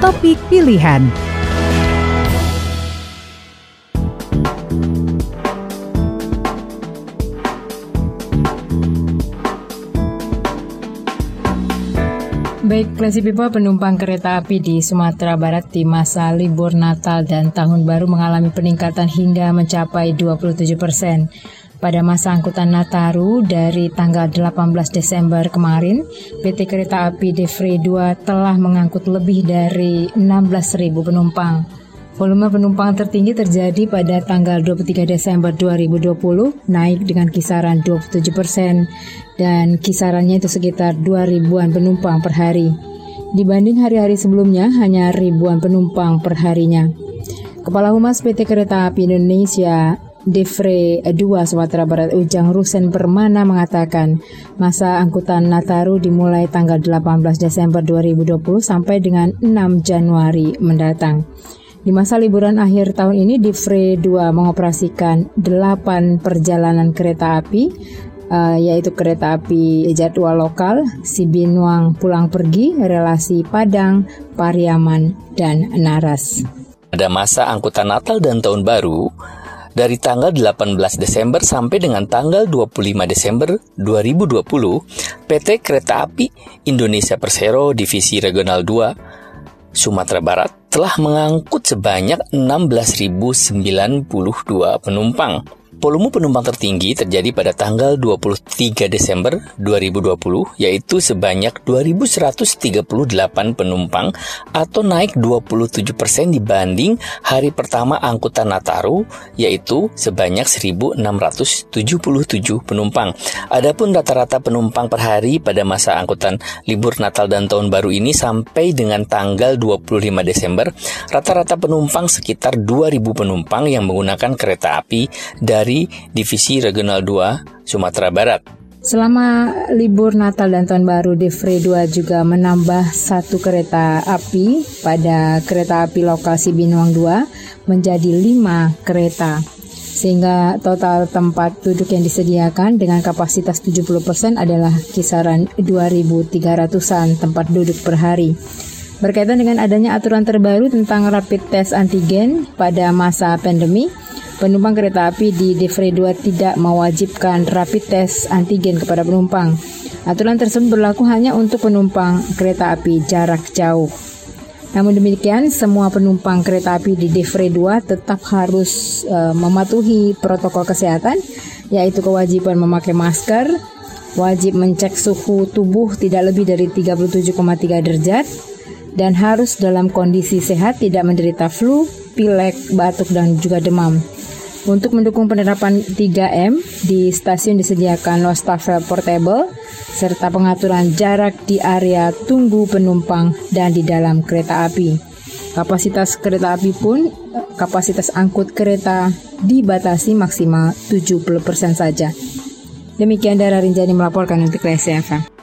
topik pilihan. Baik, Classy People penumpang kereta api di Sumatera Barat di masa libur Natal dan Tahun Baru mengalami peningkatan hingga mencapai 27 persen. Pada masa angkutan Nataru dari tanggal 18 Desember kemarin, PT Kereta Api Devre 2 telah mengangkut lebih dari 16.000 penumpang. Volume penumpang tertinggi terjadi pada tanggal 23 Desember 2020, naik dengan kisaran 27 persen, dan kisarannya itu sekitar 2 ribuan penumpang per hari. Dibanding hari-hari sebelumnya, hanya ribuan penumpang per harinya. Kepala Humas PT Kereta Api Indonesia, Devre 2 Sumatera Barat Ujang Rusen Permana mengatakan masa angkutan Nataru dimulai tanggal 18 Desember 2020 sampai dengan 6 Januari mendatang. Di masa liburan akhir tahun ini, Divre 2 mengoperasikan 8 perjalanan kereta api, uh, yaitu kereta api jadwal lokal, Sibinuang pulang pergi, relasi Padang, Pariaman, dan Naras. Pada masa angkutan Natal dan Tahun Baru, dari tanggal 18 Desember sampai dengan tanggal 25 Desember 2020, PT Kereta Api Indonesia Persero Divisi Regional 2 Sumatera Barat telah mengangkut sebanyak 16.092 penumpang Volume penumpang tertinggi terjadi pada tanggal 23 Desember 2020, yaitu sebanyak 2.138 penumpang atau naik 27% persen dibanding hari pertama angkutan Nataru, yaitu sebanyak 1.677 penumpang. Adapun rata-rata penumpang per hari pada masa angkutan libur Natal dan Tahun Baru ini sampai dengan tanggal 25 Desember, rata-rata penumpang sekitar 2.000 penumpang yang menggunakan kereta api dari dari Divisi Regional 2 Sumatera Barat. Selama libur Natal dan Tahun Baru, Devre 2 juga menambah satu kereta api pada kereta api lokal Sibinuang 2 menjadi lima kereta sehingga total tempat duduk yang disediakan dengan kapasitas 70% adalah kisaran 2.300-an tempat duduk per hari. Berkaitan dengan adanya aturan terbaru tentang rapid test antigen pada masa pandemi, penumpang kereta api di Devre 2 tidak mewajibkan rapid test antigen kepada penumpang. Aturan tersebut berlaku hanya untuk penumpang kereta api jarak jauh. Namun demikian, semua penumpang kereta api di Devre 2 tetap harus uh, mematuhi protokol kesehatan, yaitu kewajiban memakai masker, wajib mencek suhu tubuh tidak lebih dari 37,3 derajat, dan harus dalam kondisi sehat tidak menderita flu, pilek, batuk, dan juga demam. Untuk mendukung penerapan 3M, di stasiun disediakan wastafel portable serta pengaturan jarak di area tunggu penumpang dan di dalam kereta api. Kapasitas kereta api pun kapasitas angkut kereta dibatasi maksimal 70% saja. Demikian Dara Rinjani melaporkan untuk KSFM.